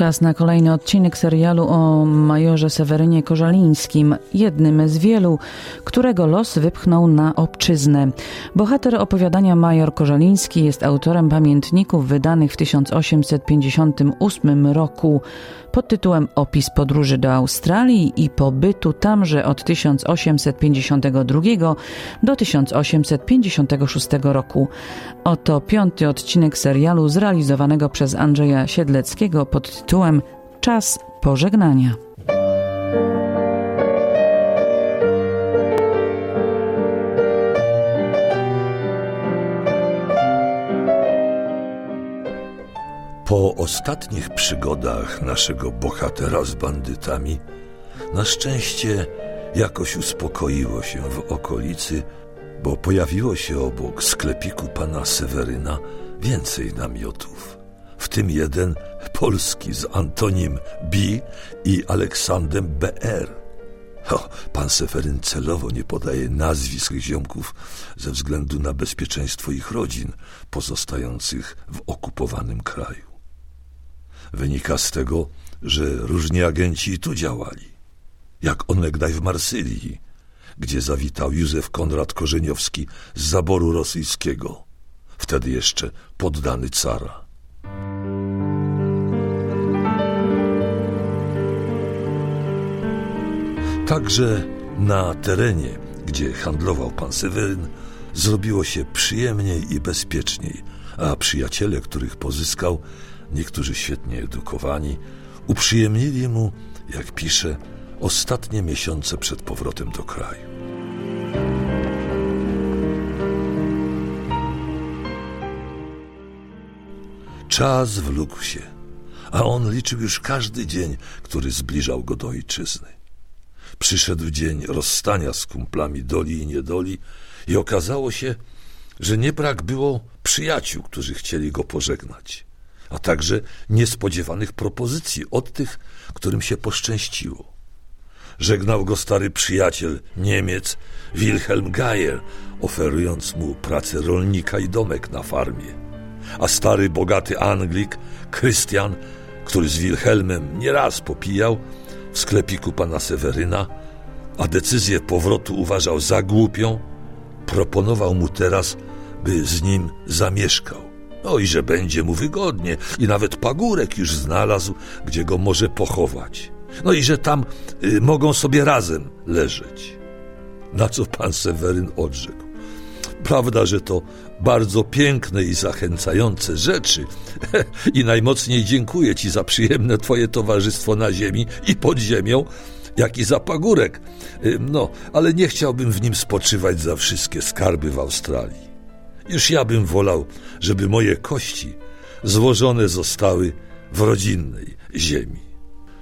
Czas na kolejny odcinek serialu o majorze Sewerynie Korzalińskim, jednym z wielu, którego los wypchnął na obczyznę. Bohater opowiadania major Korzaliński jest autorem pamiętników wydanych w 1858 roku pod tytułem Opis podróży do Australii i pobytu tamże od 1852 do 1856 roku. Oto piąty odcinek serialu zrealizowanego przez Andrzeja Siedleckiego pod tytułem Czas pożegnania. Po ostatnich przygodach naszego bohatera z bandytami, na szczęście jakoś uspokoiło się w okolicy, bo pojawiło się obok sklepiku pana Seweryna więcej namiotów, w tym jeden polski z Antonim B i Aleksandrem BR. O, pan Seweryn celowo nie podaje nazwisk ziomków ze względu na bezpieczeństwo ich rodzin pozostających w okupowanym kraju. Wynika z tego, że różni agenci tu działali. Jak onegdaj w Marsylii, gdzie zawitał Józef Konrad Korzeniowski z zaboru rosyjskiego, wtedy jeszcze poddany cara. Także na terenie, gdzie handlował pan Seweryn, zrobiło się przyjemniej i bezpieczniej, a przyjaciele, których pozyskał, niektórzy świetnie edukowani, uprzyjemnili mu, jak pisze, ostatnie miesiące przed powrotem do kraju. Czas wlókł się, a on liczył już każdy dzień, który zbliżał go do ojczyzny. Przyszedł dzień rozstania z kumplami doli i niedoli i okazało się, że nie brak było przyjaciół, którzy chcieli go pożegnać a także niespodziewanych propozycji od tych, którym się poszczęściło. Żegnał go stary przyjaciel, Niemiec Wilhelm Geyer, oferując mu pracę rolnika i domek na farmie. A stary, bogaty Anglik, Christian, który z Wilhelmem nieraz popijał w sklepiku pana Seweryna, a decyzję powrotu uważał za głupią, proponował mu teraz, by z nim zamieszkał. No i że będzie mu wygodnie i nawet pagórek już znalazł, gdzie go może pochować. No i że tam y, mogą sobie razem leżeć. Na co pan Seweryn odrzekł. Prawda, że to bardzo piękne i zachęcające rzeczy i najmocniej dziękuję ci za przyjemne twoje towarzystwo na ziemi i pod ziemią, jak i za pagórek. Y, no, ale nie chciałbym w nim spoczywać za wszystkie skarby w Australii. Już ja bym wolał, żeby moje kości złożone zostały w rodzinnej ziemi.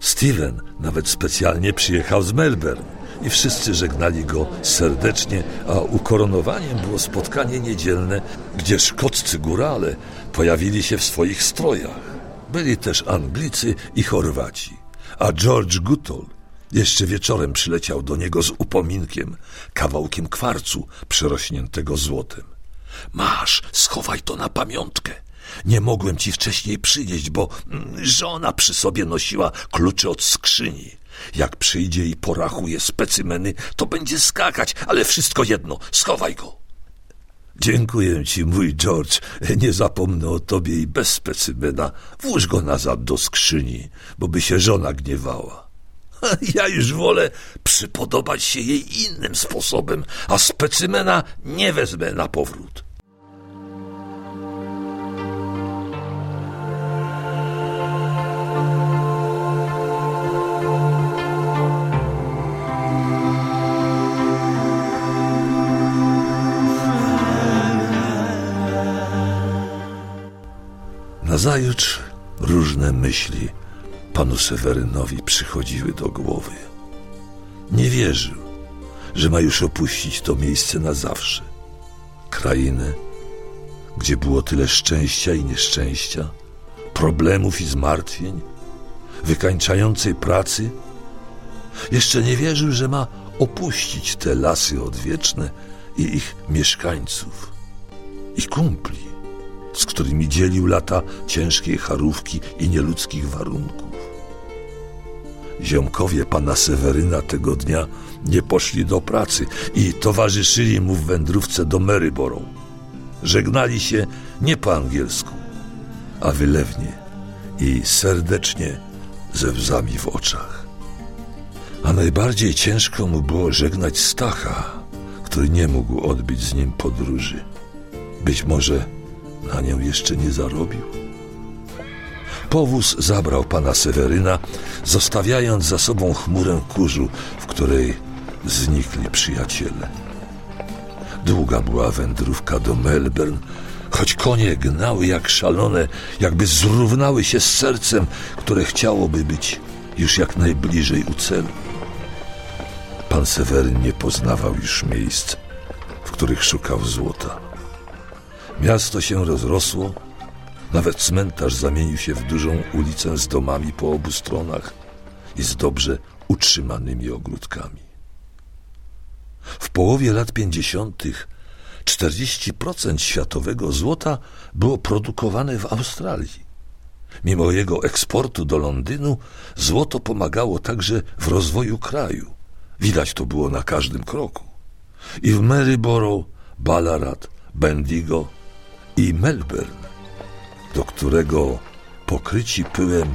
Steven nawet specjalnie przyjechał z Melbourne i wszyscy żegnali go serdecznie, a ukoronowaniem było spotkanie niedzielne, gdzie szkoccy górale pojawili się w swoich strojach. Byli też Anglicy i Chorwaci, a George Goodall jeszcze wieczorem przyleciał do niego z upominkiem, kawałkiem kwarcu przerośniętego złotem. Masz, schowaj to na pamiątkę. Nie mogłem ci wcześniej przynieść, bo mm, żona przy sobie nosiła klucze od skrzyni. Jak przyjdzie i porachuje specymeny, to będzie skakać, ale wszystko jedno, schowaj go. Dziękuję ci, mój George. Nie zapomnę o tobie i bez specymena. Włóż go nazad do skrzyni, bo by się żona gniewała. Ja już wolę przypodobać się jej innym sposobem, a specymena nie wezmę na powrót. Nazajutrz różne myśli panu Sewerynowi przychodziły do głowy. Nie wierzył, że ma już opuścić to miejsce na zawsze. Krainę, gdzie było tyle szczęścia i nieszczęścia, problemów i zmartwień, wykańczającej pracy. Jeszcze nie wierzył, że ma opuścić te lasy odwieczne i ich mieszkańców, i kumpli, którymi dzielił lata ciężkiej charówki i nieludzkich warunków. Ziomkowie pana Seweryna tego dnia nie poszli do pracy i towarzyszyli mu w wędrówce do Maryborough. Żegnali się nie po angielsku, a wylewnie i serdecznie ze łzami w oczach. A najbardziej ciężko mu było żegnać Stacha, który nie mógł odbyć z nim podróży. Być może na nią jeszcze nie zarobił. Powóz zabrał pana Seweryna, zostawiając za sobą chmurę kurzu, w której znikli przyjaciele. Długa była wędrówka do Melbourne, choć konie gnały jak szalone, jakby zrównały się z sercem, które chciałoby być już jak najbliżej u celu. Pan Seweryn nie poznawał już miejsc, w których szukał złota. Miasto się rozrosło, nawet cmentarz zamienił się w dużą ulicę z domami po obu stronach i z dobrze utrzymanymi ogródkami. W połowie lat pięćdziesiątych 40% światowego złota było produkowane w Australii. Mimo jego eksportu do Londynu, złoto pomagało także w rozwoju kraju. Widać to było na każdym kroku. I w Maryborough, Ballarat, Bendigo i Melbourne, do którego pokryci pyłem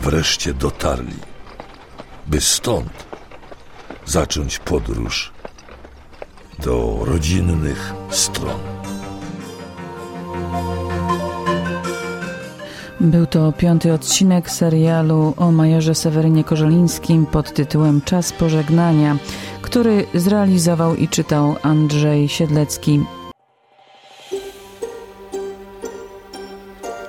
wreszcie dotarli, by stąd zacząć podróż do rodzinnych stron. Był to piąty odcinek serialu o majorze Sewerynie Korzelińskim pod tytułem Czas pożegnania, który zrealizował i czytał Andrzej Siedlecki.